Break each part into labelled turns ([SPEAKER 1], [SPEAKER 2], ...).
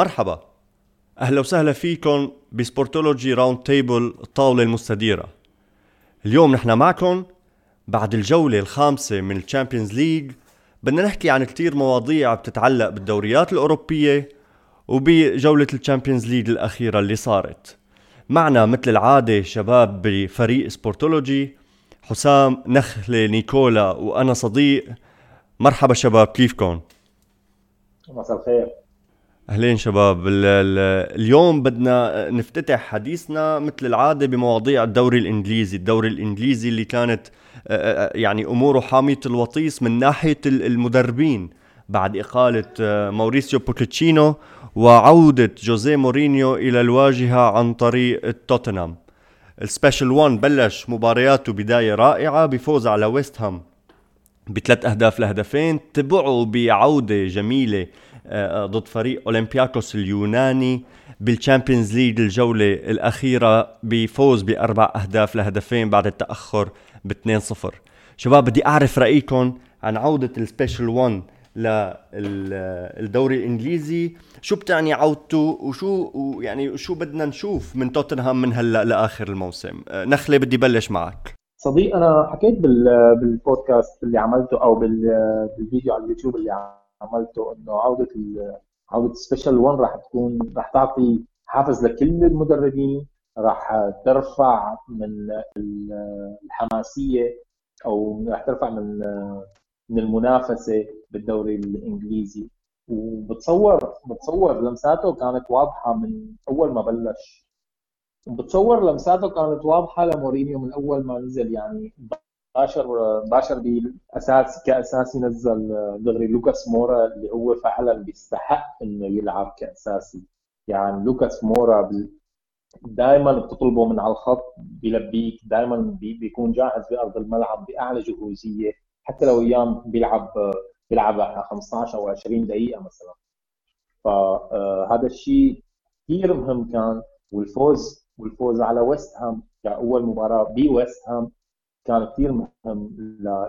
[SPEAKER 1] مرحبا. أهلا وسهلا فيكم بسبورتولوجي round table الطاوله المستديرة. اليوم نحن معكم بعد الجولة الخامسة من ال Champions League بدنا نحكي عن كتير مواضيع بتتعلق بالدوريات الأوروبية وبجولة ال Champions League الأخيرة اللي صارت. معنا مثل العادة شباب بفريق سبورتولوجي حسام نخلة نيكولا وأنا صديق. مرحبا شباب كيفكم؟
[SPEAKER 2] مساء الخير.
[SPEAKER 1] أهلين شباب اليوم بدنا نفتتح حديثنا مثل العادة بمواضيع الدوري الإنجليزي، الدوري الإنجليزي اللي كانت يعني أموره حامية الوطيس من ناحية المدربين بعد إقالة موريسيو بوكيتشينو وعودة جوزيه مورينيو إلى الواجهة عن طريق توتنهام. ال Special One بلش مبارياته بداية رائعة بفوز على ويست هام بثلاث أهداف لهدفين. تبعوا بعودة جميلة آه، ضد فريق أولمبياكوس اليوناني بال Champions League الجولة الأخيرة بفوز بأربع أهداف لهدفين بعد التأخر ب 2-0 شباب بدي أعرف رأيكم عن عودة ال Special One للدوري الإنجليزي. شو بتعني عودته؟ وشو يعني شو بدنا نشوف من توتنهام من هلأ لآخر الموسم؟ آه، نخلة بدي بلش معك.
[SPEAKER 2] صديق أنا حكيت بالبودكاست اللي عملته أو بالفيديو على اليوتيوب اللي عملته إنه عودة عودة سبيشال 1 راح تكون راح تعطي حافز لكل المدربين راح ترفع من الحماسية أو راح ترفع من من المنافسة بالدوري الإنجليزي. وبتصور بتصور لمساته كانت واضحة من أول ما بلش. بتصور لمساته كانت واضحة لمورينيو من أول ما نزل يعني باشر باشر بالاساس كاساسي نزل دغري لوكاس مورا اللي هو فعلا بيستحق إنه يلعب كأساسي. يعني لوكاس مورا دائما بتطلبه من على الخط بيلبيك دائما بيكون جاهز بأرض الملعب بأعلى جهوزية. حتى لو أيام بيلعب بيلعب 15 أو 20 دقيقة مثلا. فهذا الشيء كثير مهم كان والفوز والفوز على ويست هام كأول مباراة بويست هام كان كثير مهم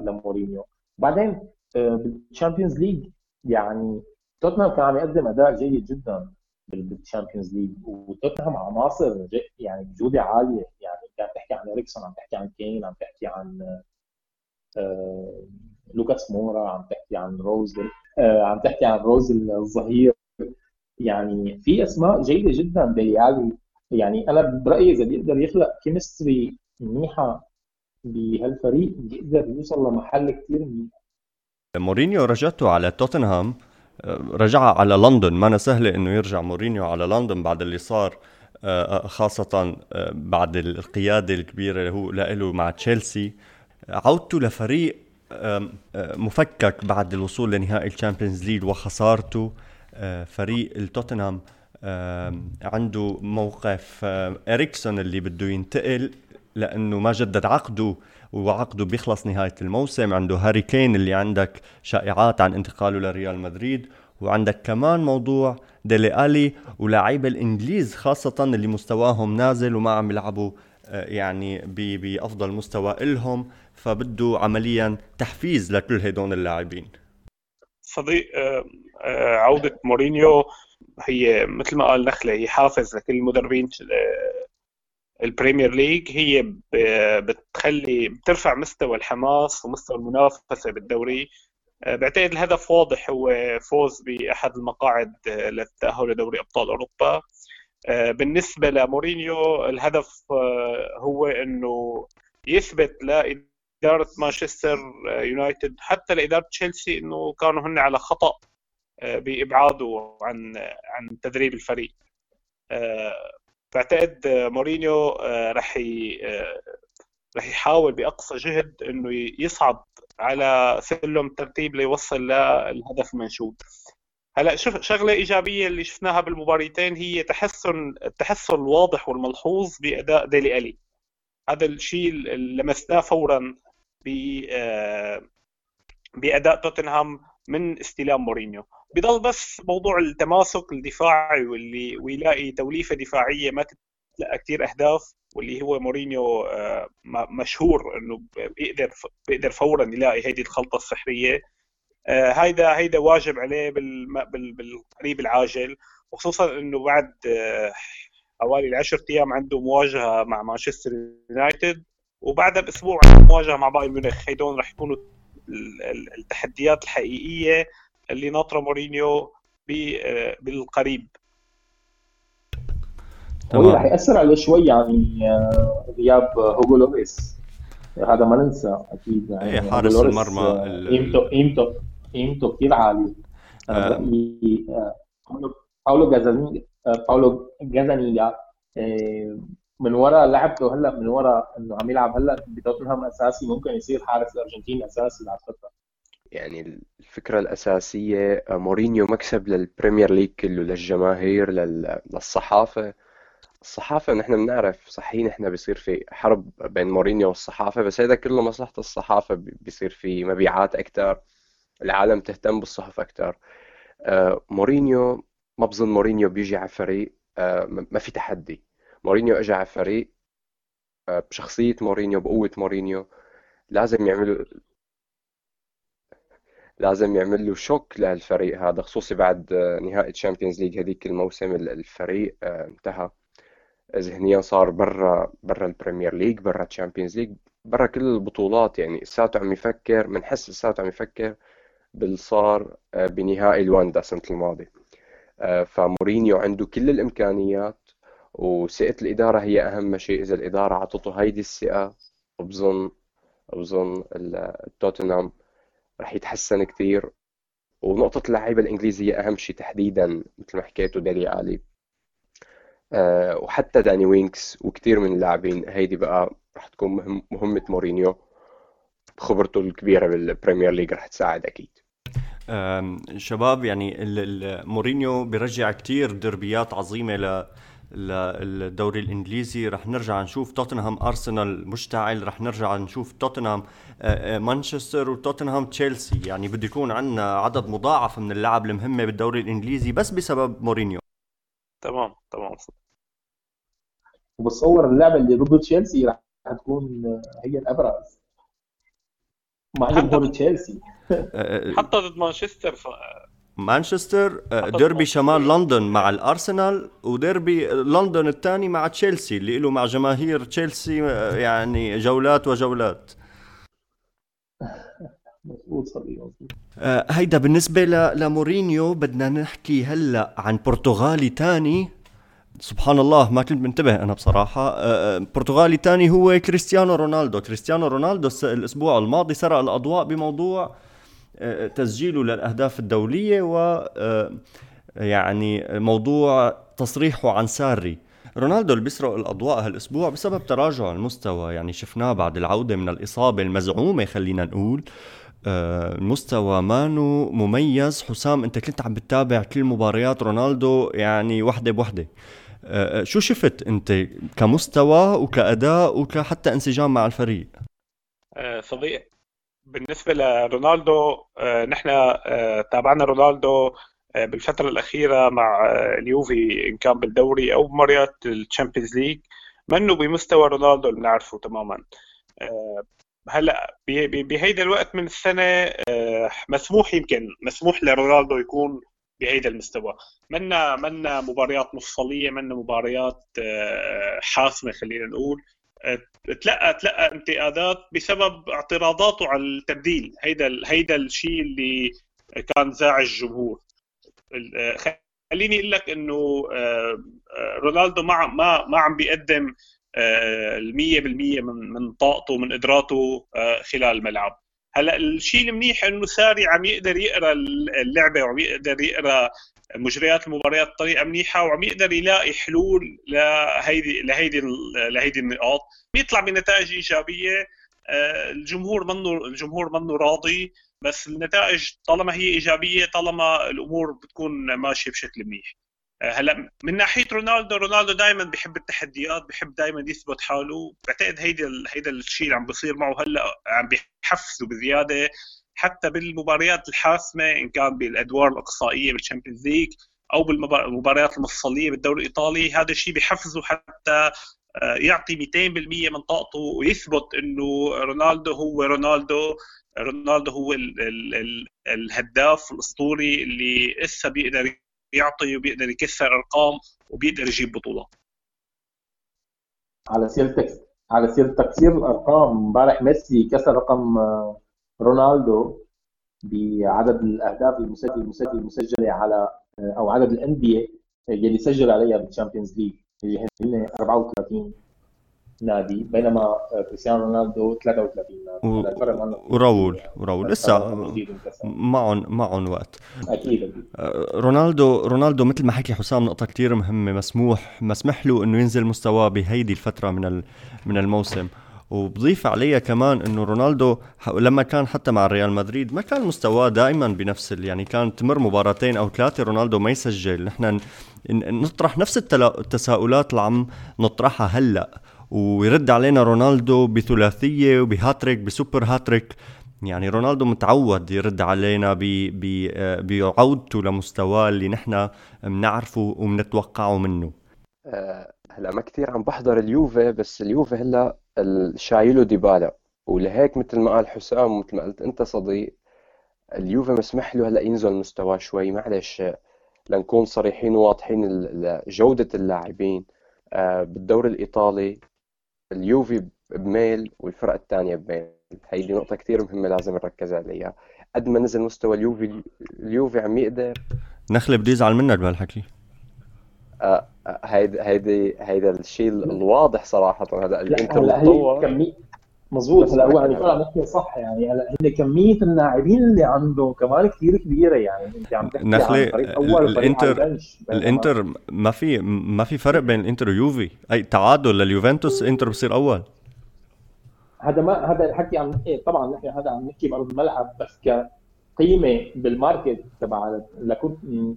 [SPEAKER 2] لمورينيو. بعدين آه، بال Champions League يعني توتنهام كان عم يقدم أداء جيد جدا بال Champions League وتوتنهام عناصر يعني بجودة عالية. يعني كان تحكي عن اريكسون عم تحكي عن كين عم تحكي عن آه، لوكاس مورا عم تحكي عن روز آه، عم تحكي عن روز الظهير. يعني في أسماء جيدة جدا ديلي يعني أنا برأيي إذا بيقدر يخلق chemistry منيحة بهالفريق بيقدر يوصل لمحل كثير منيح.
[SPEAKER 1] مورينيو رجعته على توتنهام رجع على لندن. ما سهلة إنه يرجع مورينيو على لندن بعد اللي صار خاصة بعد القيادة الكبيرة اللي هو له مع تشيلسي. عودته لفريق مفكك بعد الوصول لنهائي ال Champions League وخسارته فريق التوتنهام. عنده موقف إريكسون اللي بده ينتقل لأنه ما جدد عقده وعقده بيخلص نهاية الموسم. عنده هاري كين اللي عندك شائعات عن انتقاله لريال مدريد وعندك كمان موضوع ديلي ألي ولاعيبه الإنجليز خاصة اللي مستواهم نازل وما عم يلعبوا آه، يعني بأفضل مستوى إلهم. فبده عمليا تحفيز لكل هدول اللاعبين.
[SPEAKER 3] صديق آه، عودة مورينيو هي مثل ما قال نخلة هي حافز لكل المدربين ال Premier League. هي بتخلي بترفع مستوى الحماس ومستوى المنافسة بالدوري. آه، بعتقد الهدف واضح هو فوز بأحد المقاعد آه، للتأهل لدوري أبطال أوروبا. آه، بالنسبة لمورينيو الهدف هو إنه يثبت لإدارة مانشستر يونايتد حتى لإدارة تشيلسي إنه كانوا هن على خطأ. بإبعاده عن عن تدريب الفريق. بعتقد مورينيو آه، آه، رح يحاول بأقصى جهد إنه يصعد على سلم الترتيب ليوصل للهدف المنشود هلا شوف شغلة إيجابية اللي شفناها بالمباريتين هي تحسن التحسن الواضح والملحوظ بأداء ديلي ألي. هذا الشيء اللي لمسناه فورا ب آه، بأداء توتنهام من استلام مورينيو. بضل بس موضوع التماسك الدفاعي واللي ويلاقي توليفة دفاعية ما تلاقي كثير أهداف واللي هو مورينيو آه، مشهور إنه بيقدر بيقدر فورا يلاقي هيدي الخلطة السحرية. آه، هيدا هيدا واجب عليه بالقريب العاجل وخصوصا إنه بعد حوالي العشر أيام عنده مواجهة مع مانشستر يونايتد وبعدها بأسبوع عنده مواجهة مع بايرن ميونخ. هيدول رح يكونوا التحديات الحقيقية. اللي ناطره مورينيو بالقريب.
[SPEAKER 2] تمام. راح ياثر عليه شوي يعني آه، غياب هوجو لوريس. هذا ما ننسى أكيد
[SPEAKER 1] يعني. إيه، حارس المرمى
[SPEAKER 2] آه، قيمته قيمته قيمته كثير عالية. آه. باولو جازانيجا باولو جازانيجا من وراء لعبته هلا من وراء إنه عم يلعب هلا بتوتنهام أساسي ممكن يصير حارس الارجنتين أساسي بعد فترة.
[SPEAKER 4] يعني الفكرة الأساسية مورينيو مكسب لل Premier League كله للجماهير للصحافة. الصحافة نحن بنعرف صحيح نحن بيصير في حرب بين مورينيو والصحافة بس هذا كله مصلحة الصحافة بيصير في مبيعات أكثر العالم تهتم بالصحف أكثر آه، مورينيو ما بظن مورينيو بيجي على فريق آه، ما في تحدي. مورينيو اجى على فريق آه، بشخصية مورينيو بقوة مورينيو لازم يعمل لازم يعمل له shock للفريق هذا خصوصي بعد نهائي Champions League هذيك الموسم الفريق انتهى. ذهنيا صار برا برا ال Premier League برا ال Champions League برا كل البطولات. يعني لساته عم يفكر بنحس لساته عم يفكر باللي صار آه، بنهائي الواندا السنة الماضية. آه، فمورينيو عنده كل الإمكانيات وثقة الإدارة هي أهم شيء. إذا الإدارة عطته هيدي الثقة بظن بظن توتنهام رح يتحسن كثير ونقطة اللعيبة الإنجليزية أهم شيء تحديدا مثل ما حكيته دالي علي آه، وحتى داني وينكس وكثير من اللاعبين هيدي بقى رح تكون مهم مهمة مورينيو. خبرته الكبيرة بال Premier League رح تساعد أكيد.
[SPEAKER 1] شباب يعني مورينيو بيرجع كتير دربيات عظيمة للدوري الإنجليزي. رح نرجع نشوف توتنهام أرسنال مشتعل. رح نرجع نشوف توتنهام آه، آه، مانشستر وتوتنهام تشيلسي. يعني بده يكون عندنا عدد مضاعف من اللعب المهمة بالدوري الإنجليزي بس بسبب مورينيو.
[SPEAKER 3] تمام تمام.
[SPEAKER 2] وبتصور اللعبة اللي ضد تشيلسي راح تكون هي الأبرز. مع جمهور تشيلسي.
[SPEAKER 3] حتى ضد مانشستر ف...
[SPEAKER 1] مانشستر ديربي شمال لندن مع الأرسنال وديربي لندن الثاني مع تشيلسي اللي له مع جماهير تشيلسي يعني جولات وجولات.
[SPEAKER 2] مضبوط صديقي مضبوط
[SPEAKER 1] آه هيدا بالنسبة لمورينيو بدنا نحكي هلأ عن برتغالي تاني. سبحان الله ما كنت منتبه أنا بصراحة. آه, آه، برتغالي تاني هو كريستيانو رونالدو. كريستيانو رونالدو الأسبوع الماضي سرق الأضواء بموضوع آه تسجيله للأهداف الدولية و آه يعني موضوع تصريحه عن ساري. رونالدو اللي بيسرق الأضواء هالأسبوع بسبب تراجع المستوى يعني شفناه بعد العودة من الإصابة المزعومة خلينا نقول. المستوى آه، مانو مميز. حسام أنت كنت عم بتتابع كل مباريات رونالدو يعني وحدة بوحدة. آه، شو شفت أنت كمستوى وكأداء وكحتى انسجام مع الفريق؟
[SPEAKER 3] صديق بالنسبة لرونالدو نحن تابعنا رونالدو بالفترة الأخيرة مع اليوفي إن كان بالدوري أو بمباريات ال Champions League. منه بمستوى رونالدو اللي بنعرفه تماما. هلأ بهيدا الوقت من السنة آه، مسموح يمكن مسموح لرونالدو يكون بهيدا المستوى. منا منا مباريات مفصلية منا مباريات آه، حاسمة خلينا نقول. آه، تلقى تلقى انتقادات بسبب اعتراضاته على التبديل. هيدا هيدا الشيء اللي كان زاعج الجمهور. خليني أقول لك إنه رونالدو ما ما ما عم بيقدم المية بالمية من من طاقته ومن قدراته آه، خلال الملعب. هلأ الشيء المنيح إنه ساري عم يقدر يقرأ اللعبة وعم يقدر يقرأ مجريات المباريات بطريقة منيحة وعم يقدر يلاقي حلول لهيدي لهيدي لهيدي النقاط. بيطلع بنتائج إيجابية. آه، الجمهور منه الجمهور منه راضي بس النتائج طالما هي إيجابية طالما الأمور بتكون ماشية بشكل منيح. آه، هلا من ناحية رونالدو رونالدو دائما بيحب التحديات بيحب دائما يثبت حاله. بعتقد هيدا هيدا الشيء اللي عم بيصير معه هلا عم بيحفزه بزيادة. حتى بالمباريات الحاسمة إن كان بالأدوار الأقصائية بال Champions League أو بالمباريات المفصلية بالدوري الإيطالي هذا الشيء بيحفزه حتى آه، يعطي 200% من طاقته ويثبت إنه رونالدو هو رونالدو رونالدو هو ال ال ال الهداف الأسطوري اللي لسه بيقدر يعطي وبيقدر يكسر أرقام وبيقدر يجيب بطولات.
[SPEAKER 2] على سيرتك على سيرة تكسير الأرقام. امبارح ميسي كسر رقم آه، رونالدو بعدد الأهداف المسجلة على أو عدد الانديه يلي سجل عليها بال Champions League اللي هن 34 نادي بينما كريستيانو رونالدو 33 نادي.
[SPEAKER 1] وراول وراول لسه معهم معهم وقت. أكيد أكيد. آه، رونالدو رونالدو مثل ما حكي حسام نقطة كثير مهمة مسموح مسمح له إنه ينزل مستواه بهيدي الفترة من من الموسم. وبضيف عليها كمان إنه رونالدو لما كان حتى مع ريال مدريد ما كان مستواه دائما بنفس يعني كان تمر مباراتين أو ثلاثة رونالدو ما يسجل. نحن نطرح نفس التساؤلات اللي عم نطرحها هلأ. ويرد علينا رونالدو بثلاثية وبهاتريك بسوبر هاتريك. يعني رونالدو متعود يرد علينا بعودته لمستواه اللي نحن بنعرفه وبنتوقعه منه.
[SPEAKER 4] أه هلا ما كثير عم بحضر اليوفي بس اليوفي هلأ شايله ديبالا ولهيك مثل ما قال حسام ومثل ما قلت أنت صديق اليوفي مسمح له هلأ ينزل مستواه شوي. معلش لنكون صريحين وواضحين جودة اللاعبين. آه، بالدوري الإيطالي اليوفي بميل والفرق الثانية بميل. هيدي نقطة كثير مهمة لازم نركز عليها. قد ما نزل مستوى اليوفي اليوفي عم يقدر.
[SPEAKER 1] نخلة بدي يزعل منك بهالحكي.
[SPEAKER 4] آه هيدي هيدي هيدا الشيء الواضح صراحة هذا
[SPEAKER 2] الانتر تطور. كمية مظبوط. هلا هو عم يقول عم يحكي صح يعني هلا هن كمية اللاعبين اللي عنده كمان كثير كبيرة يعني انت عم تحكي
[SPEAKER 1] نخلة الانتر الإنتر ما في ما في فرق بين الإنتر ويوفي. أي تعادل لليوفنتوس إنتر بصير أول.
[SPEAKER 2] هذا ما هذا الحكي عن إيه طبعا نحن هذا عم نحكي بأرض الملعب بس كقيمة بال market تبع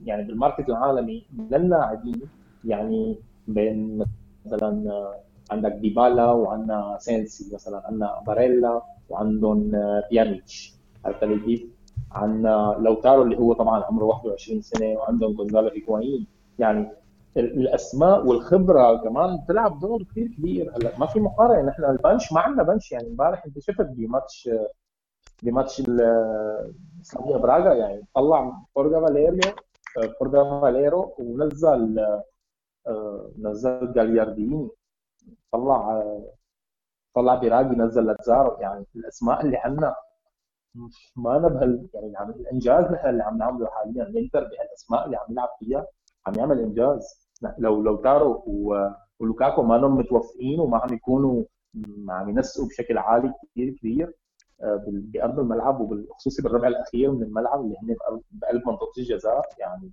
[SPEAKER 2] يعني بال market العالمي للاعبين يعني بين مثلا عندك ديبالا وعندنا سينسي مثلا عندنا باريلا وعندهم بيانيتش عرفت علي كيف؟ عندنا لوتارو اللي هو طبعا عمره 21 سنة وعندهم جونزالو هيكوايين يعني الأسماء والخبرة كمان بتلعب دور كثير كبير. هلا ما في مقارنة. نحن ال bench ما عندنا bench. يعني امبارح انت شفت بماتش بماتش سلافيا براغا يعني طلع بورخا فاليرو بورخا فاليرو ونزل نزل جاليارديني طلع طلع براجي نزل لاتزارو يعني الأسماء اللي عندنا ما نبهل يعني الإنجاز نحن اللي عم نعمله حاليا. الإنتر بهالأسماء اللي عم يلعب فيها عم يعمل إنجاز. لو لوتارو ولوكاكو ما هم متوفقين وما عم يكونوا عم ينسقوا بشكل عالي كثير كبير آه، بأرض الملعب وبالخصوصي بالربع الأخير من الملعب اللي هن بقلب منطقة الجزاء يعني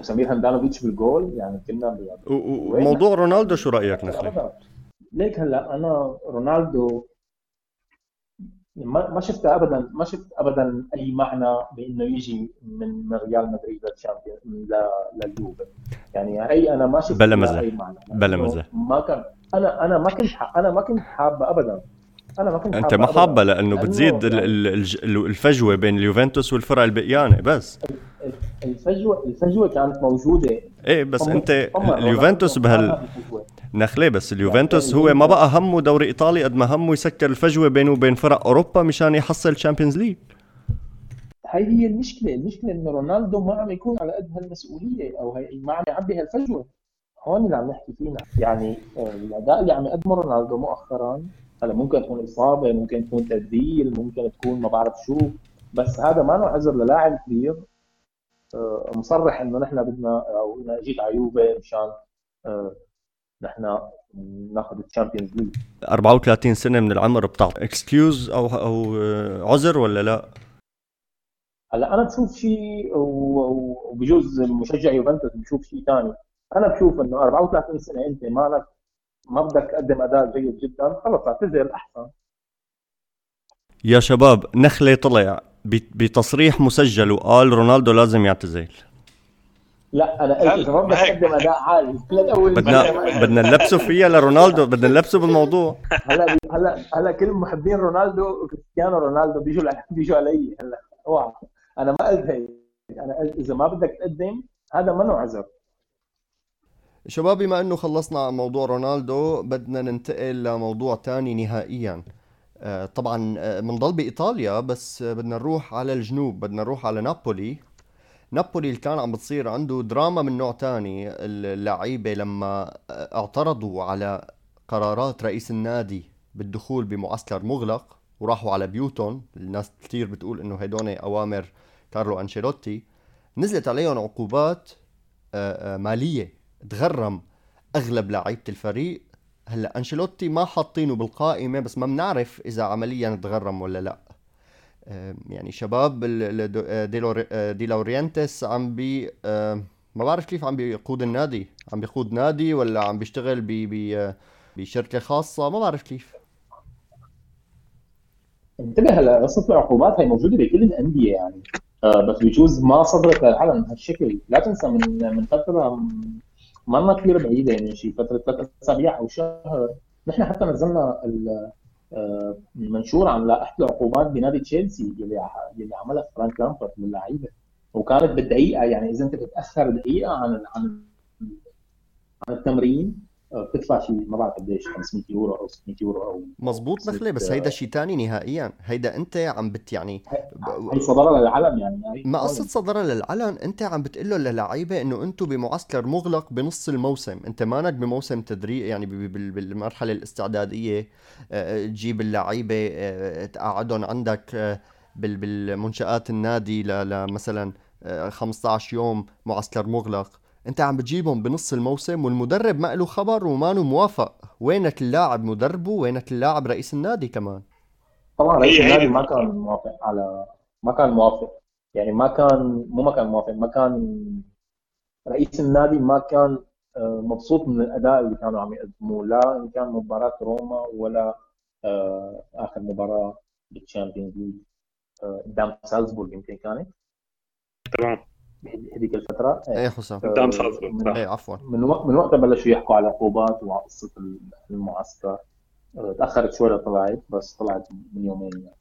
[SPEAKER 2] وسمير هندانوفيتش بالجول يعني كنا
[SPEAKER 1] وموضوع رونالدو شو رأيك نخلي؟
[SPEAKER 2] ليك هلا أنا رونالدو ما شفت ابدا ما شفت ابدا أي معنى بإنه يجي من ريال مدريد للشامبيون لليوفي. يعني هي أنا ما شفت
[SPEAKER 1] بلا مزح. بلا مزح.
[SPEAKER 2] ما كان أنا أنا ما كنت أنا ما كنت حابه ابدا.
[SPEAKER 1] أنا ما كنت أنت ما حابه لأنه بتزيد يعني الفجوة بين اليوفنتوس والفرق البقيانه بس.
[SPEAKER 2] الفجوه الفجوة كانت موجودة.
[SPEAKER 1] إيه بس أنت اليوفنتوس بهال نخلة بس اليوفنتوس هو ما بقى همه دوري إيطالي قد ما همه يسكر الفجوة بينه وبين فرق أوروبا مشان يحصل Champions League
[SPEAKER 2] هاي هي المشكلة المشكلة إنه رونالدو ما عم يكون على قد هالمسؤولية أو هي ما عم يعبي هالفجوة. هون اللي عم نحكي فينا. يعني آه، الأداء اللي عم يقدمه رونالدو مؤخرا هلأ ممكن تكون إصابة ممكن تكون تبديل ممكن تكون ما بعرف شو بس هذا ما له عذر للاعب كبير مصرح إنه نحن بدنا أو أنا جيت على يوفي مشان آه، نحن ناخذ ال Champions League.
[SPEAKER 1] 34 سنة من العمر بتعطي. excuse أو أو آه، عذر ولا لا؟
[SPEAKER 2] هلأ أنا بشوف شيء وبجوز مشجع يوفنتوس بشوف شيء ثاني أنا بشوف إنه 34 سنة أنت مالك ما بدك تقدم أداء جيد جدا خلص اعتزل أحسن.
[SPEAKER 1] يا شباب نخلة طلع. بتصريح مسجل وقال رونالدو لازم يعتزل.
[SPEAKER 2] لا أنا قلت ما بدك تقدم أداء عالي.
[SPEAKER 1] بدنا بدنا نلبسه فيها لرونالدو بدنا نلبسه بالموضوع.
[SPEAKER 2] هلا هلا هلا كل محبين رونالدو كريستيانو رونالدو بيجوا بيجوا علي هلا. اوعى أنا ما قلت هيك. أنا قلت إذا ما بدك تقدم هذا منه عذر.
[SPEAKER 1] شباب بما إنه خلصنا موضوع رونالدو بدنا ننتقل لموضوع تاني نهائيا. طبعا بنضل آه، بإيطاليا بس بدنا نروح على الجنوب بدنا نروح على نابولي. نابولي اللي كان عم بتصير عنده دراما من نوع تاني. اللعيبة لما اعترضوا على قرارات رئيس النادي بالدخول بمعسكر مغلق وراحوا على بيوتهم الناس كثير بتقول إنه هدول أوامر كارلو أنشيلوتي نزلت عليهم عقوبات آه، آه، مالية. تغرم أغلب لعيبة الفريق. هلا أنشيلوتي ما حاطينه بالقائمة بس ما بنعرف إذا عمليا تغرم ولا لا. يعني شباب دي لورينتيس عم بي ما بعرف كيف عم بيقود النادي. عم بيقود نادي ولا عم بيشتغل ب بشركة خاصة؟ ما بعرف كيف.
[SPEAKER 2] انتبه هلا قصة العقوبات هي موجودة بكل الأندية يعني. آه بس بيجوز ما صدرت للعلن بهالشكل. لا تنسى من من فترة ما كثير بعيدة يعني شي فترة ثلاث أسابيع أو شهر. نحن حتى نزلنا المنشور آه، عن لائحه العقوبات بنادي تشيلسي اللي اللي عملها فرانك لامبرت للعيبه وكانت بالدقيقة يعني إذا أنت بتأخر دقيقة عن عن عن التمرين بتدفع شيء ما بعرف قديش؟ 500 يورو أو 600 يورو أو
[SPEAKER 1] مزبوط نخله بس هيدا شيء ثاني نهائيا. هيدا أنت عم بت يعني
[SPEAKER 2] هي صدرها للعلن يعني
[SPEAKER 1] ما قصه صدرها للعلن أنت عم بتقول له للعيبة إنه أنتم بمعسكر مغلق بنص الموسم. أنت مانك بموسم تدريب يعني بالمرحلة الاستعدادية. آه، تجيب اللعيبة آه، تقعدهم عندك آه، بالمنشآت النادي لمثلا 15 يوم معسكر مغلق. انت عم بتجيبهم بنص الموسم والمدرب ما له خبر وما موافق. وينك اللاعب مدربه وينك اللاعب رئيس النادي كمان؟
[SPEAKER 2] طبعا رئيس النادي ما كان موافق على ما كان موافق. يعني ما كان مو ما كان موافق ما كان رئيس النادي ما كان آه، مبسوط من الأداء اللي كانوا عم يقدموه. لا إن كان مباراة روما ولا آه، آخر مباراة بال Champions League آه، قدام سالزبورغ يمكن كانت.
[SPEAKER 3] تمام.
[SPEAKER 2] هذيك الفترة.
[SPEAKER 1] إيه. حسام.
[SPEAKER 3] قدام سالزبورغ
[SPEAKER 1] إيه عفوا.
[SPEAKER 2] من وقت من وقتها بلشوا يحكوا على عقوبات وعلى قصة المعسكر. آه، تأخرت شوي طلعت بس طلعت من يومين يعني.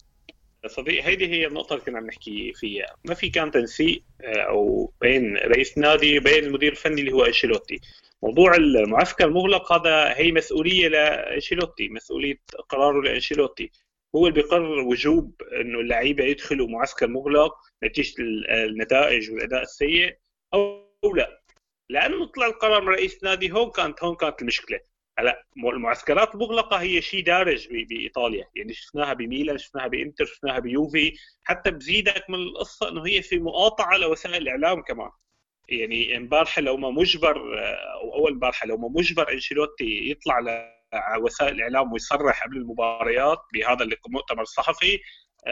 [SPEAKER 3] صديقي هيدي هي النقطة اللي كنا عم نحكي فيها، ما في كان تنسيق آه، أو بين رئيس نادي وبين المدير الفني اللي هو أنشيلوتي. موضوع المعسكر المغلق هذا هي مسؤولية لأنشيلوتي، مسؤولية قراره لأنشيلوتي. هو اللي بيقرر وجوب إنه اللعيبة يدخلوا معسكر مغلق نتيجة النتائج والأداء السيء أو لا. لأنه طلع القرار من رئيس نادي هون كانت هون كانت المشكلة. هلا المعسكرات المغلقة هي شيء دارج بإيطاليا. يعني شفناها بميلان شفناها بإنتر شفناها بيوفي. حتى بزيدك من القصة إنه هي في مقاطعة لوسائل الإعلام كمان. يعني امبارح لو ما مجبر أو أول امبارح لو ما مجبر أنشيلوتي يطلع على وسائل الإعلام ويصرح قبل المباريات بهذا المؤتمر الصحفي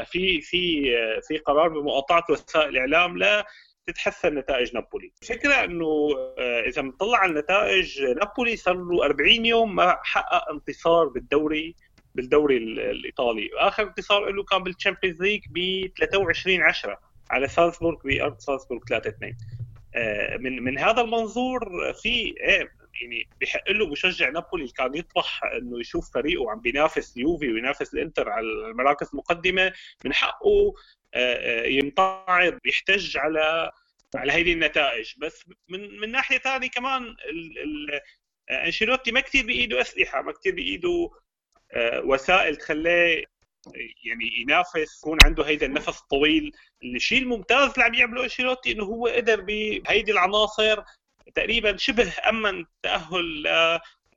[SPEAKER 3] في في في قرار بمقاطعه وسائل الاعلام لتتحسن نتائج نابولي. الفكرة أنه آه، إذا بنطلع على النتائج نابولي صار له 40 يوم ما حقق انتصار بالدوري بالدوري الإيطالي. آخر انتصار له كان بال Champions League ب 23 10 على سالزبورغ بأرض سالزبورغ 3 2 من من هذا المنظور في إيه يعني بحق له مشجع نابولي كان يطمح إنه يشوف فريقه عم بينافس يوفي وينافس الإنتر على المراكز المقدمة من حقه آه، آه، يمتعض يحتج على على هذه النتائج. بس من من ناحية ثانية كمان آه، أنشيلوتي ما كثير بإيده أسلحة ما كثير بإيده وسائل تخليه يعني ينافس يكون عنده هيدا النفس الطويل. الشيء الممتاز اللي عم يعمله أنشيلوتي إنه هو قدر بهيدي العناصر تقريبا شبه أمن تأهل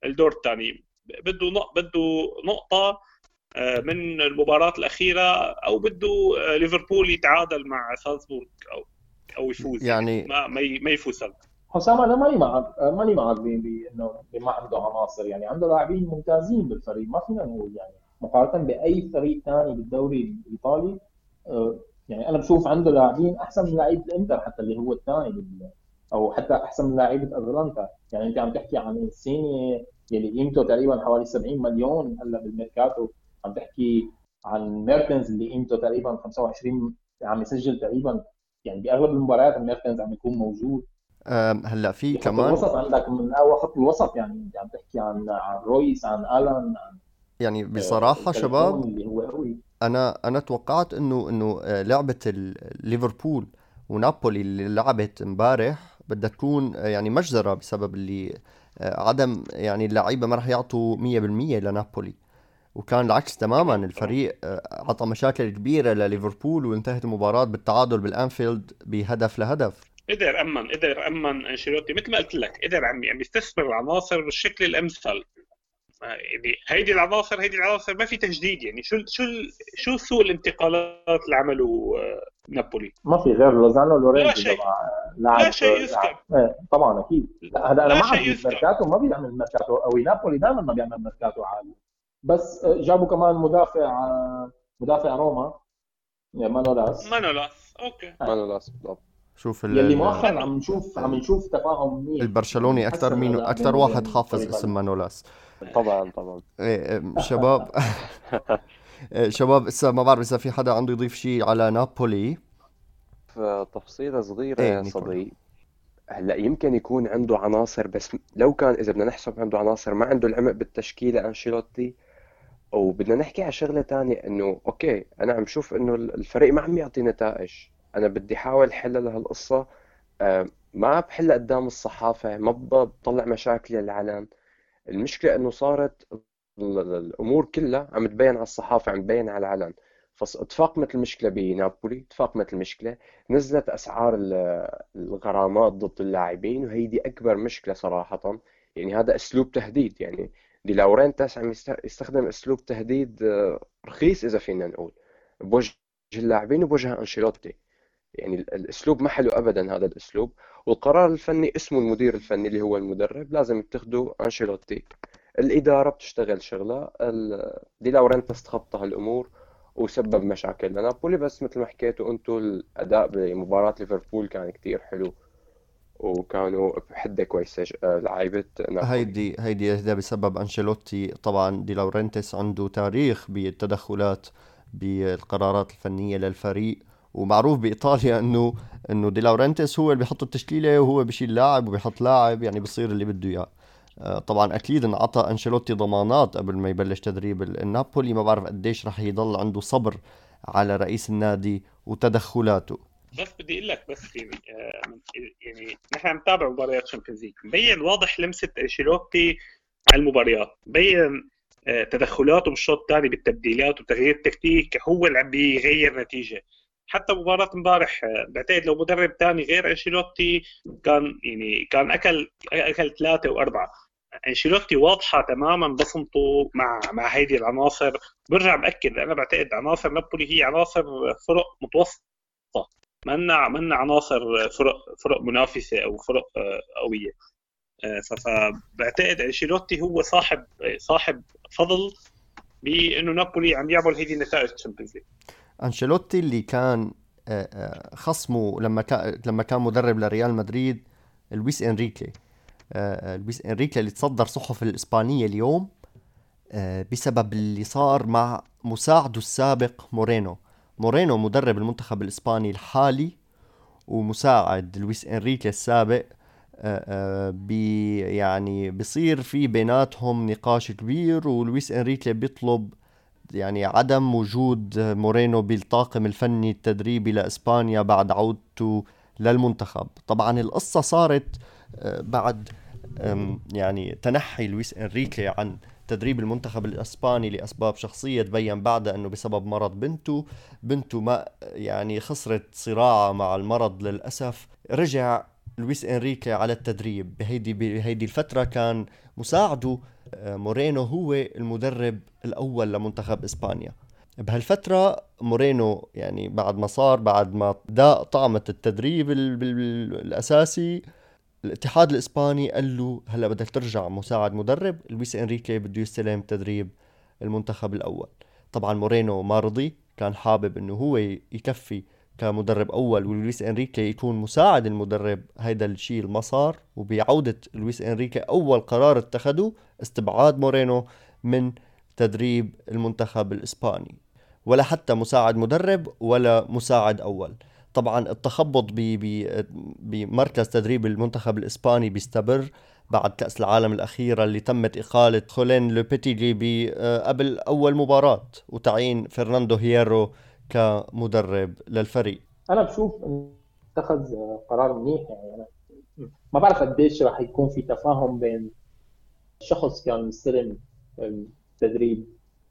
[SPEAKER 3] للدور الثاني. بده بده نقطة آه، من المباراة الأخيرة أو بده ليفربول يتعادل مع سالزبورغ أو أو يفوز.
[SPEAKER 1] يعني
[SPEAKER 3] ما ما يفوز
[SPEAKER 2] حسام أنا ماني معك ماني معك بانه ما عنده عناصر. يعني عنده لاعبين ممتازين بالفريق. ما فينا نقول يعني مقارنة بأي فريق ثاني بالدوري الإيطالي آه، يعني أنا بشوف عنده لاعبين أحسن من لعيبه الإنتر حتى اللي هو الثاني أو حتى أحسن من لعيبة أتلانتا. يعني أنت عم تحكي عن إنسيني يلي قيمته تقريبا حوالي 70 مليون هلأ بالميركاتو. عم تحكي عن ميرتنز اللي قيمته تقريبا 25 عم يسجل تقريبا يعني بأغلب المباريات ميرتنز عم يكون موجود.
[SPEAKER 1] هلأ في كمان
[SPEAKER 2] الوسط عندك من اول خط الوسط يعني عم تحكي عن عن رويز عن ألان عن
[SPEAKER 1] يعني بصراحة شباب اللي هو قوي أنا أنا توقعت إنه إنه آه، لعبة ليفربول ونابولي اللي لعبت امبارح بدها تكون يعني مجزرة بسبب اللي آه، عدم يعني اللعيبة ما راح يعطوا 100% لنابولي. وكان العكس تماما الفريق آه، عطى مشاكل كبيرة لليفربول وانتهت المباراة بالتعادل بالأنفيلد بهدف لهدف.
[SPEAKER 3] قدر أمن قدر أمن أنشيلوتي مثل ما قلت لك قدر عم عم يستثمر العناصر بالشكل الأمثل. يعني هيدي العناصر هيدي العناصر ما في تجديد يعني. شو شو شو سوء الانتقالات اللي عملوا آه، نابولي؟
[SPEAKER 2] ما في غير لوزانو لورينزو
[SPEAKER 3] لا شيء. لا شيء يذكر.
[SPEAKER 2] إيه طبعا أكيد. لا هذا أنا
[SPEAKER 3] لا
[SPEAKER 2] ما عم. ميركاتو ما بيعمل ميركاتو. قوي نابولي دائما ما بيعمل ميركاتو عالي بس آه، جابوا كمان مدافع آه، مدافع روما. مانولاس.
[SPEAKER 3] مانولاس أوكي.
[SPEAKER 4] مانولاس بالضبط.
[SPEAKER 1] شوف ال-
[SPEAKER 2] يلي
[SPEAKER 1] ال-
[SPEAKER 2] مؤخرا عم نشوف عم نشوف تفاهم منيح
[SPEAKER 1] البرشلوني
[SPEAKER 2] أكثر
[SPEAKER 1] مين
[SPEAKER 2] أكثر
[SPEAKER 1] واحد حافظ. اسم مانولاس.
[SPEAKER 4] طبعا طبعا.
[SPEAKER 1] إيه، إيه، شباب. إيه، شباب هسه ما بعرف إذا في حدا عنده يضيف شيء على نابولي.
[SPEAKER 4] في تفصيلة صغيرة
[SPEAKER 1] إيه،
[SPEAKER 4] يا
[SPEAKER 1] نيكولا.
[SPEAKER 4] صديق هلأ يمكن يكون عنده عناصر بس لو كان إذا بدنا نحسب عنده عناصر ما عنده العمق بالتشكيلة أنشيلوتي. وبدنا نحكي على شغلة تانية إنه أوكي أنا عم شوف إنه الفريق ما عم يعطي نتائج. أنا بدي أحاول حل لهالقصة آه، ما بحلها قدام الصحافة ما بطلع مشاكلي للعلن المشكلة إنه صارت ال- ال- الأمور كلها عم تبين على الصحافة عم تبين على العلن فتفاقمت المشكلة بنابولي تفاقمت المشكلة. نزلت أسعار ال- الغرامات ضد اللاعبين وهيدي أكبر مشكلة صراحة. يعني هذا أسلوب تهديد. يعني دي لورنتس عم يست- يستخدم أسلوب تهديد آه، رخيص إذا فينا نقول. بوجه اللاعبين وبوجه أنشيلوتي. يعني ال- الأسلوب ما حلو ابدا هذا الأسلوب. والقرار الفني اسمه المدير الفني اللي هو المدرب لازم يتخذه أنشيلوتي. الإدارة بتشتغل شغلها ال- دي لورنتس تخطى هالأمور وسبب مشاكل لنابولي بس مثل ما حكيتوا أنتم الأداء بمباراة ليفربول كان كتير حلو وكانوا بحدة كويسة آه، لعيبة
[SPEAKER 1] هيدي هيدي هذا بسبب أنشيلوتي. طبعا دي لورنتس عنده تاريخ بالتدخلات بالقرارات الفنية للفريق. ومعروف بإيطاليا إنه إنه دي لورنتس هو اللي بيحط التشكيلة وهو بيشيل لاعب وبيحط لاعب يعني بصير اللي بده إياه. آه، طبعا أكيد انعطى أنشيلوتي ضمانات قبل ما يبلش تدريب ال- النابولي. ما بعرف قديش رح يضل عنده صبر على رئيس النادي وتدخلاته.
[SPEAKER 3] بس بدي أقول لك بس يعني آه، يعني نحن عم نتابع مباريات Champions League مبين واضح لمسة أنشيلوتي على المباريات. مبين آه، تدخلاته بالشوط الثاني بالتبديلات وتغيير التكتيك. هو اللي عم بيغير نتيجة. حتى مباراة امبارح آه، بعتقد لو مدرب ثاني غير أنشيلوتي كان يعني كان أكل أكل ثلاثة وأربعة. أنشيلوتي واضحة تماما بصمته مع مع هيدي العناصر. برجع باكد أنا بعتقد عناصر نابولي هي عناصر فرق متوسطة. منا منا عناصر فرق فرق منافسة أو فرق آه، قوية. آه، فبعتقد أنشيلوتي هو صاحب صاحب فضل بأنه نابولي عم يعمل هيدي النتائج ال Champions
[SPEAKER 1] League. أنشيلوتي اللي كان آه، آه، خصمه لما كان لما كان مدرب لريال مدريد لويس إنريكي. آه، لويس إنريكي اللي تصدر صحف الإسبانية اليوم بسبب اللي صار مع مساعده السابق مورينو. مورينو مدرب المنتخب الإسباني الحالي ومساعد لويس إنريكي السابق بي يعني بصير في بيناتهم نقاش كبير ولويس إنريكي بيطلب يعني عدم وجود مورينو بالطاقم الفني التدريبي لإسبانيا بعد عودته للمنتخب. طبعا القصة صارت آه، بعد يعني تنحي لويس إنريكي عن تدريب المنتخب الإسباني لأسباب شخصية تبين بعدها أنه بسبب مرض بنته بنته ما يعني خسرت صراعها مع المرض للأسف. رجع لويس إنريكي على التدريب. بهيدي بهيدي الفترة كان مساعده مورينو هو المدرب الأول لمنتخب إسبانيا. بهالفترة مورينو يعني بعد ما صار بعد ما داق طعمة التدريب الأساسي الاتحاد الإسباني قال له هلا بدك ترجع مساعد مدرب لويس إنريكي بده يستلم تدريب المنتخب الأول. طبعا مورينو ما رضي كان حابب إنه هو يكفي كمدرب أول ولويس إنريكي يكون مساعد المدرب هيدا الشيء ما صار وبعودة لويس إنريكي أول قرار اتخذه استبعاد مورينو من تدريب المنتخب الإسباني. ولا حتى مساعد مدرب ولا مساعد أول. طبعا التخبط بمركز تدريب المنتخب الإسباني بيستمر بعد كأس العالم الأخيرة اللي تمت إقالة خولين لوبيتيجي آه، قبل أول مباراة. وتعيين فرناندو هيرو كمدرب للفريق؟
[SPEAKER 2] أنا بشوف اتخذ قرار منيح يعني أنا ما بعرف قديش راح يكون في تفاهم بين شخص كان مستلم تدريب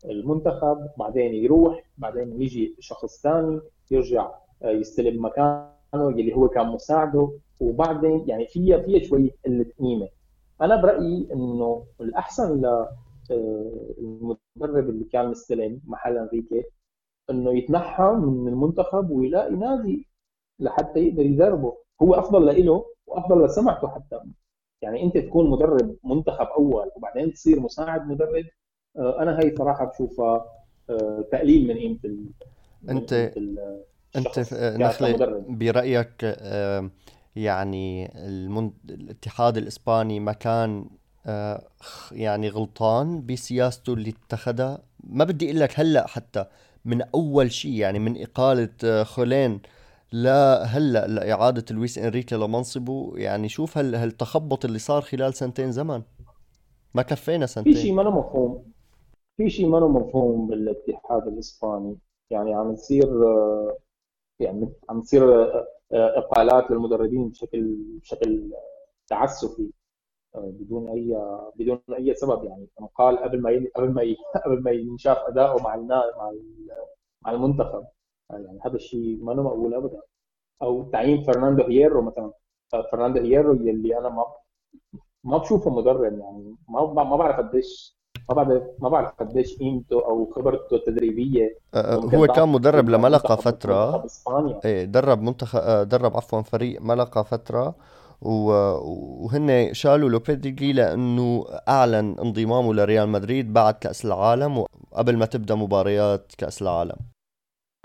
[SPEAKER 2] المنتخب بعدين يروح بعدين يجي شخص ثاني يرجع يستلم مكانه اللي هو كان مساعده وبعدين يعني فيها فيها شوية قلة قيمة. أنا برأيي إنه الأحسن للمدرب اللي كان مستلم محل أنريكي إنه يتنحى من المنتخب ويلاقي نادي لحتى يقدر يدربه. هو أفضل لإله وأفضل لسمعته حتى. يعني أنت تكون مدرب منتخب أول وبعدين تصير مساعد مدرب آه، أنا هي صراحة بشوفها آه، تقليل من قيمة
[SPEAKER 1] انت أنت نخلة برأيك يعني المن... الاتحاد الإسباني ما كان يعني غلطان بسياسته اللي اتخذها؟ ما بدي أقول لك هلأ حتى من أول شيء يعني من إقالة خولين. لا هلأ لاعاده لويس إنريكي لمنصبه. يعني شوف هال هالتخبط اللي صار خلال سنتين زمن. ما كفينا سنتين.
[SPEAKER 2] في شيء ما مفهوم. في شيء ما مفهوم بالاتحاد الإسباني. يعني عم تصير يعني عم تصير إقالات للمدربين بشكل بشكل تعسفي. بدون أي بدون أي سبب يعني. قال قبل ما قبل ما قبل ما ينشاف اداؤه مع مع مع المنتخب. يعني هذا الشيء ما مقبول ابدا. أو تعيين فرناندو هيرو مثلا. فرناندو هيرو اللي أنا ما ما بشوفه مدرب يعني. ما ما بعرف قديش ما بعرف ما بعرف قديش قيمته أو خبرته التدريبية
[SPEAKER 1] هو كان مدرب لملقا فترة. إيه درب منتخب درب عفوا فريق ملقا فترة. وهن شالوا لوبيتيجي لأنه أعلن انضمامه لريال مدريد بعد كأس العالم وقبل ما تبدأ مباريات كأس العالم.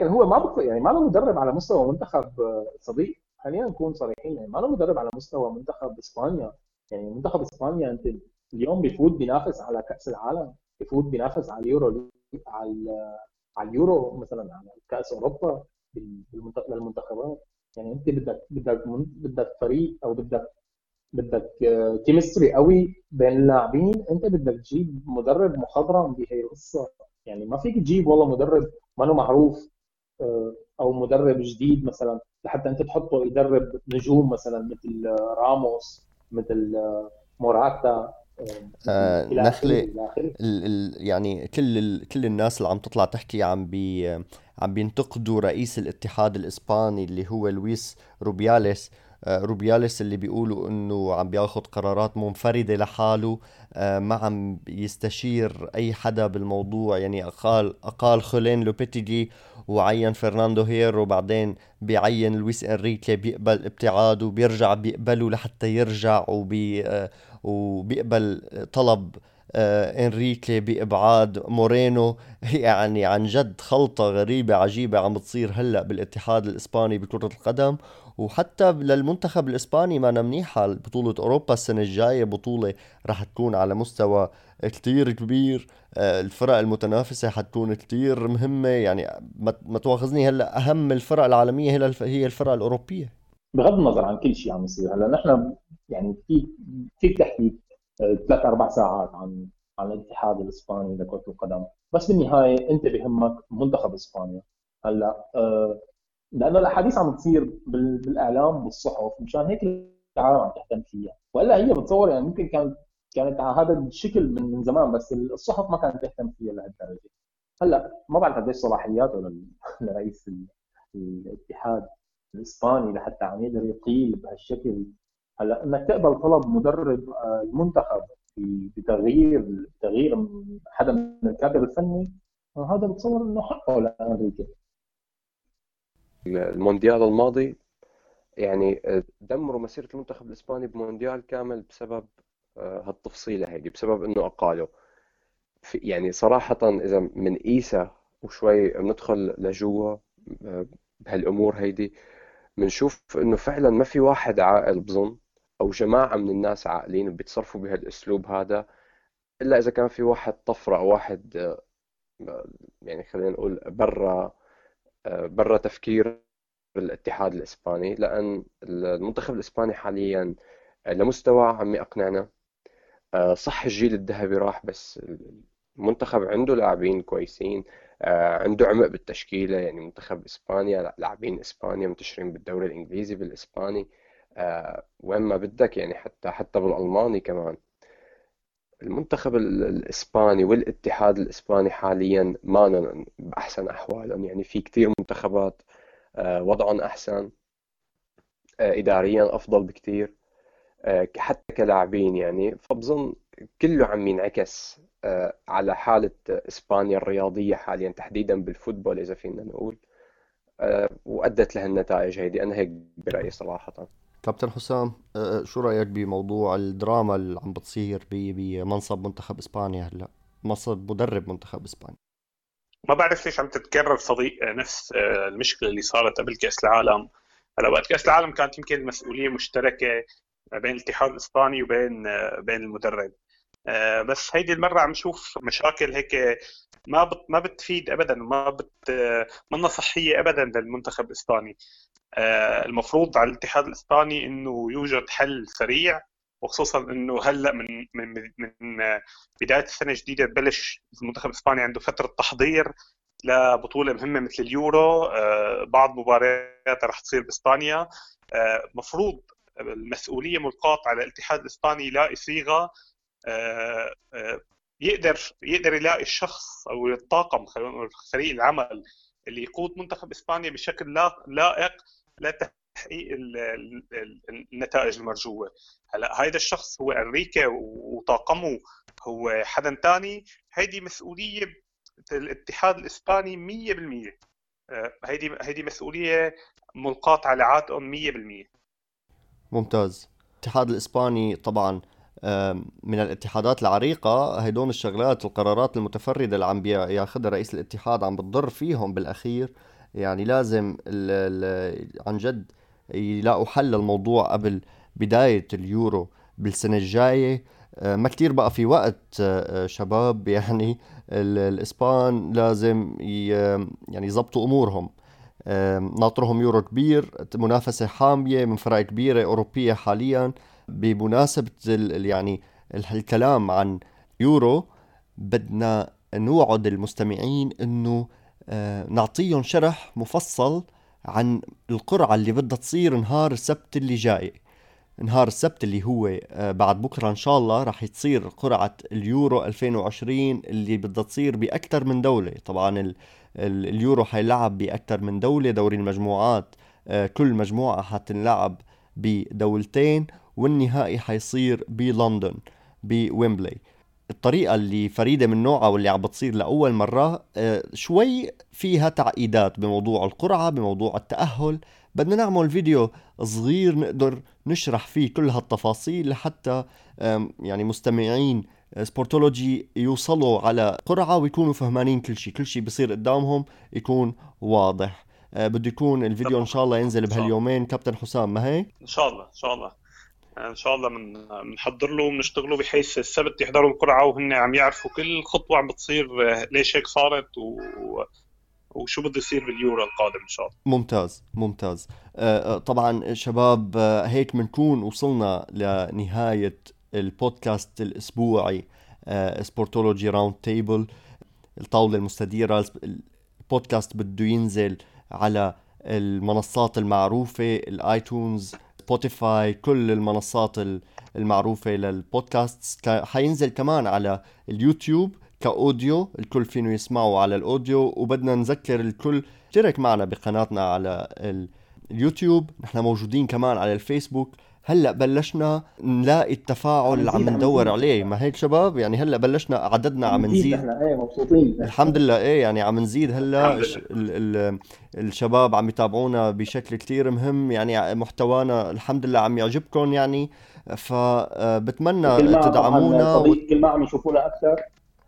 [SPEAKER 2] لكن هو ما بق... يعني ما له مدرب على مستوى منتخب صديق. خلينا نكون صريحين يعني ما له مدرب على مستوى منتخب إسبانيا. يعني منتخب إسبانيا أنت اليوم بيفوت بينافس على كأس العالم بيفوت بينافس على اليورو على على اليورو مثلا على كأس أوروبا للمنتخبات. يعني انت بدك بدك بدك فريق أو بدك بدك chemistry قوي بين اللاعبين انت بدك تجيب مدرب مخضرم بهي القصة. يعني ما فيك تجيب والله مدرب ما معروف آه، أو مدرب جديد مثلا لحتى انت تحطه يدرب نجوم مثلا مثل راموس مثل موراتا.
[SPEAKER 1] آه نخلي يعني كل كل الناس اللي عم تطلع تحكي عم بي عم بينتقدوا رئيس الاتحاد الإسباني اللي هو لويس روبياليس. آه روبياليس اللي بيقولوا إنه عم بياخذ قرارات منفردة لحاله. آه ما عم يستشير أي حدا بالموضوع. يعني أقال أقال خولين لوبيتيجي وعين فرناندو هيرو وبعدين بيعين لويس إنريكي بيقبل ابتعاده وبيرجع بيقبله لحتى يرجع وبي آه وبيقبل طلب آه إنريكي بإبعاد مورينو. يعني عن جد خلطة غريبة عجيبة عم بتصير هلأ بالاتحاد الإسباني بكرة القدم. وحتى للمنتخب الإسباني ما منيحه بطولة أوروبا السنة الجاية بطولة راح تكون على مستوى كتير كبير. آه الفرق المتنافسة حتكون كتير مهمة. يعني ما تواخذني هلأ أهم الفرق العالمية هي الفرق الأوروبية.
[SPEAKER 2] بغض النظر عن كل شيء عم يصير. هلا نحن يعني في في تحكي آه، ثلاث أربع ساعات عن عن الاتحاد الإسباني لكرة القدم. بس بالنهاية أنت بهمك منتخب إسبانيا. هلا أه لأنه الأحاديث عم تصير بالإعلام والصحف مشان هيك العالم عم تهتم فيها. وإلا هي بتصور يعني ممكن كانت كانت على هذا الشكل من من زمان بس الصحف ما كانت تهتم فيها لهالدرجة. هلا ما بعرف قديش صلاحياته لرئيس الاتحاد. الإسباني لحتى عم يقدر يقيل بهالشكل. هلأ إنك تقبل طلب مدرب آه، المنتخب بتغيير تغيير حدا من الكادر الفني آه، هذا بتصور إنه حقه لأمريكا.
[SPEAKER 4] المونديال الماضي يعني آه، دمروا مسيرة المنتخب الإسباني بمونديال كامل بسبب هالتفصيلة هيدي بسبب إنه أقالوا يعني صراحة إذا من إيسا وشوي بندخل لجوا بهالأمور هيدي بنشوف إنه فعلا ما في واحد عاقل بظن أو جماعة من الناس عاقلين بيتصرفوا بهالأسلوب هذا إلا إذا كان في واحد طفرة أو واحد آه، يعني خلينا نقول برا آه، برا تفكير الاتحاد الإسباني لأن المنتخب الإسباني حاليا لمستوى عم يقنعنا آه، صح الجيل الذهبي راح بس المنتخب عنده لاعبين كويسين. عنده عمق بالتشكيلة يعني منتخب إسبانيا لاعبين إسبانيا منتشرين بالدوري الإنجليزي بالإسباني. آه، وين ما بدك يعني حتى حتى بالألماني كمان. المنتخب الإسباني والاتحاد الإسباني حاليا ما بأحسن أحوالهم. يعني في كتير منتخبات آه، وضعهم أحسن اداريا أفضل بكثير حتى كلاعبين يعني. فبظن كله عم ينعكس على حالة إسبانيا الرياضية حاليا تحديدا بالفوتبول إذا فينا نقول. وأدت لها النتائج هيدي. أنا هيك برأيي صراحة.
[SPEAKER 1] كابتن حسام شو رأيك بموضوع الدراما اللي عم بتصير بمنصب منتخب إسبانيا هلأ؟ منصب مدرب منتخب إسبانيا.
[SPEAKER 3] ما بعرف ليش عم تتكرر صديق نفس آه، المشكلة اللي صارت قبل كأس العالم. هلأ وقت كأس العالم كانت يمكن المسؤوليه مشتركة بين الاتحاد الإسباني وبين آه، بين المدرب. آه، بس هيدي المرة عم نشوف مشاكل هيك ما بت ما بتفيد ابدا ما بت منا صحية ابدا للمنتخب الإسباني. المفروض على الاتحاد الإسباني إنه يوجد حل سريع وخصوصا إنه هلأ من من من بداية السنة الجديدة ببلش المنتخب الإسباني عنده فترة تحضير لبطولة مهمة مثل اليورو. آه، بعض مباريات رح تصير بإسبانيا. آه، مفروض المسؤولية ملقاة على الاتحاد الإسباني يلاقي صيغه آه، يقدر يقدر يلاقي الشخص أو الطاقم خلينا نقول فريق العمل اللي يقود منتخب إسبانيا بشكل لائق تحقيق النتائج المرجوة. هلا هيدا الشخص هو انريكا وطاقمه هو حدا ثاني هيدي مسؤولية الاتحاد الإسباني 100% آه، هيدي هيدي مسؤولية ملقاة على عاتقهم 100%
[SPEAKER 1] ممتاز. الاتحاد الإسباني طبعا من الاتحادات العريقة هدول الشغلات القرارات المتفردة اللي عم ياخذها رئيس الاتحاد عم بتضر فيهم بالأخير. يعني لازم ال ال عن جد يلاقوا حل للموضوع قبل بداية اليورو بالسنة الجاية. آه، ما كتير بقى في وقت آه، شباب. يعني الإسبان لازم يعني يظبطوا أمورهم. ناطرهم يورو كبير منافسة حامية من فرق كبيرة أوروبية حاليا. بمناسبة يعني الكلام عن يورو بدنا نوعد المستمعين إنه آه، نعطيهم شرح مفصل عن القرعة اللي بدها تصير نهار السبت اللي جاي. نهار السبت اللي هو آه، بعد بكرة إن شاء الله راح تصير قرعة اليورو 2020 اللي بدها تصير بأكثر من دولة. طبعا اليورو حيلعب بأكثر من دولة دوري المجموعات آه، كل مجموعة حتنلعب بدولتين. والنهائي حيصير بلندن بويمبلي. الطريقة اللي فريدة من نوعها واللي عم بتصير لأول مرة آه، شوي فيها تعقيدات بموضوع القرعة بموضوع التأهل. بدنا نعمل فيديو صغير نقدر نشرح فيه كل هالتفاصيل لحتى يعني مستمعين Sportology يوصلوا على قرعة ويكونوا فهمانين كل شيء كل شيء بصير قدامهم يكون واضح. آه، بده يكون الفيديو إن شاء الله ينزل بهاليومين. كابتن حسام ما هيك؟
[SPEAKER 3] إن شاء الله إن شاء الله. إن شاء الله من بنحضر له وبنشتغله بحيث السبت يحضروا القرعه وهن عم يعرفوا كل خطوة عم بتصير ليش هيك صارت و... وشو بده يصير باليورو القادم إن شاء الله.
[SPEAKER 1] ممتاز ممتاز. آه, آه، طبعا شباب آه هيك بنكون وصلنا لنهاية البودكاست الأسبوعي Sportology Round Table الطاولة المستديرة البودكاست بده ينزل على المنصات المعروفة الآيتونز سبوتيفاي كل المنصات المعروفة للبودكاست حينزل كمان على اليوتيوب ك audio الكل فينه يسمعه على ال audio. وبدنا نذكر الكل. اشترك معنا بقناتنا على اليوتيوب. نحن موجودين كمان على الفيسبوك. هلأ بلشنا نلاقي التفاعل اللي عم ندور عليه. ما هيك شباب؟ يعني هلأ بلشنا عددنا عم نزيد.
[SPEAKER 2] إحنا إيه مبسوطين.
[SPEAKER 1] الحمد لله إيه يعني عم نزيد هلأ. ال ال الشباب عم يتابعونا بشكل كتير مهم. يعني محتوانا الحمد لله عم يعجبكم يعني. فبتمنى تدعمونا
[SPEAKER 2] كل ما عم يشوفونا أكثر.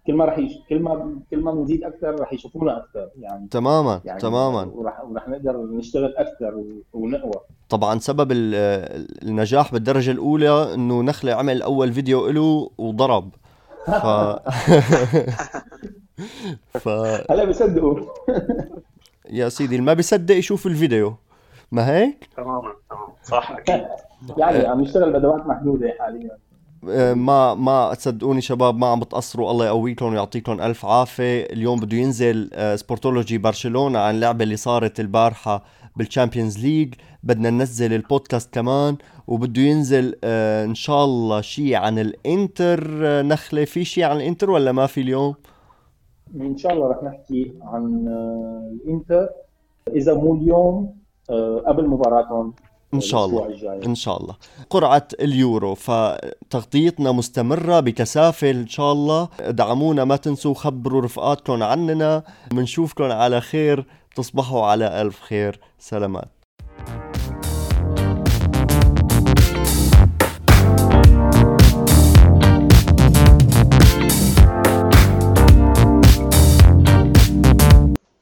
[SPEAKER 2] كل ما رح يش... كل ما كل ما بنزيد أكثر رح يشوفونا أكثر يعني
[SPEAKER 1] تماما يعني تماما.
[SPEAKER 2] ورح ورح نقدر نشتغل أكثر ونقوى.
[SPEAKER 1] طبعا سبب النجاح بالدرجة الأولى إنه نخله عمل أول فيديو له وضرب. ف
[SPEAKER 2] ف هلا بيصدقوا.
[SPEAKER 1] يا سيدي اللي ما بيصدق يشوف الفيديو. ما هيك؟
[SPEAKER 3] تماما تمام صح أكيد.
[SPEAKER 2] يعني عم نشتغل بادوات محدودة حاليا.
[SPEAKER 1] ما ما تصدقوني شباب ما عم بتقصروا الله يقويكم ويعطيكم ألف عافية. اليوم بده ينزل آه، سبورتولوجي برشلونة عن اللعبه اللي صارت البارحة بال Champions League بدنا ننزل البودكاست كمان وبده ينزل آه، إن شاء الله شيء عن الإنتر. نخلة، في شيء عن الإنتر ولا ما في اليوم؟
[SPEAKER 2] إن شاء الله رح نحكي عن الإنتر. إذا مو اليوم قبل مباراتهم
[SPEAKER 1] إن شاء الله. إن شاء الله. قرعة اليورو فتغطيتنا مستمرة بكثافة إن شاء الله. ادعمونا ما تنسوا خبروا رفقاتكم عننا. بنشوفكم على خير. تصبحوا على ألف خير. سلامات.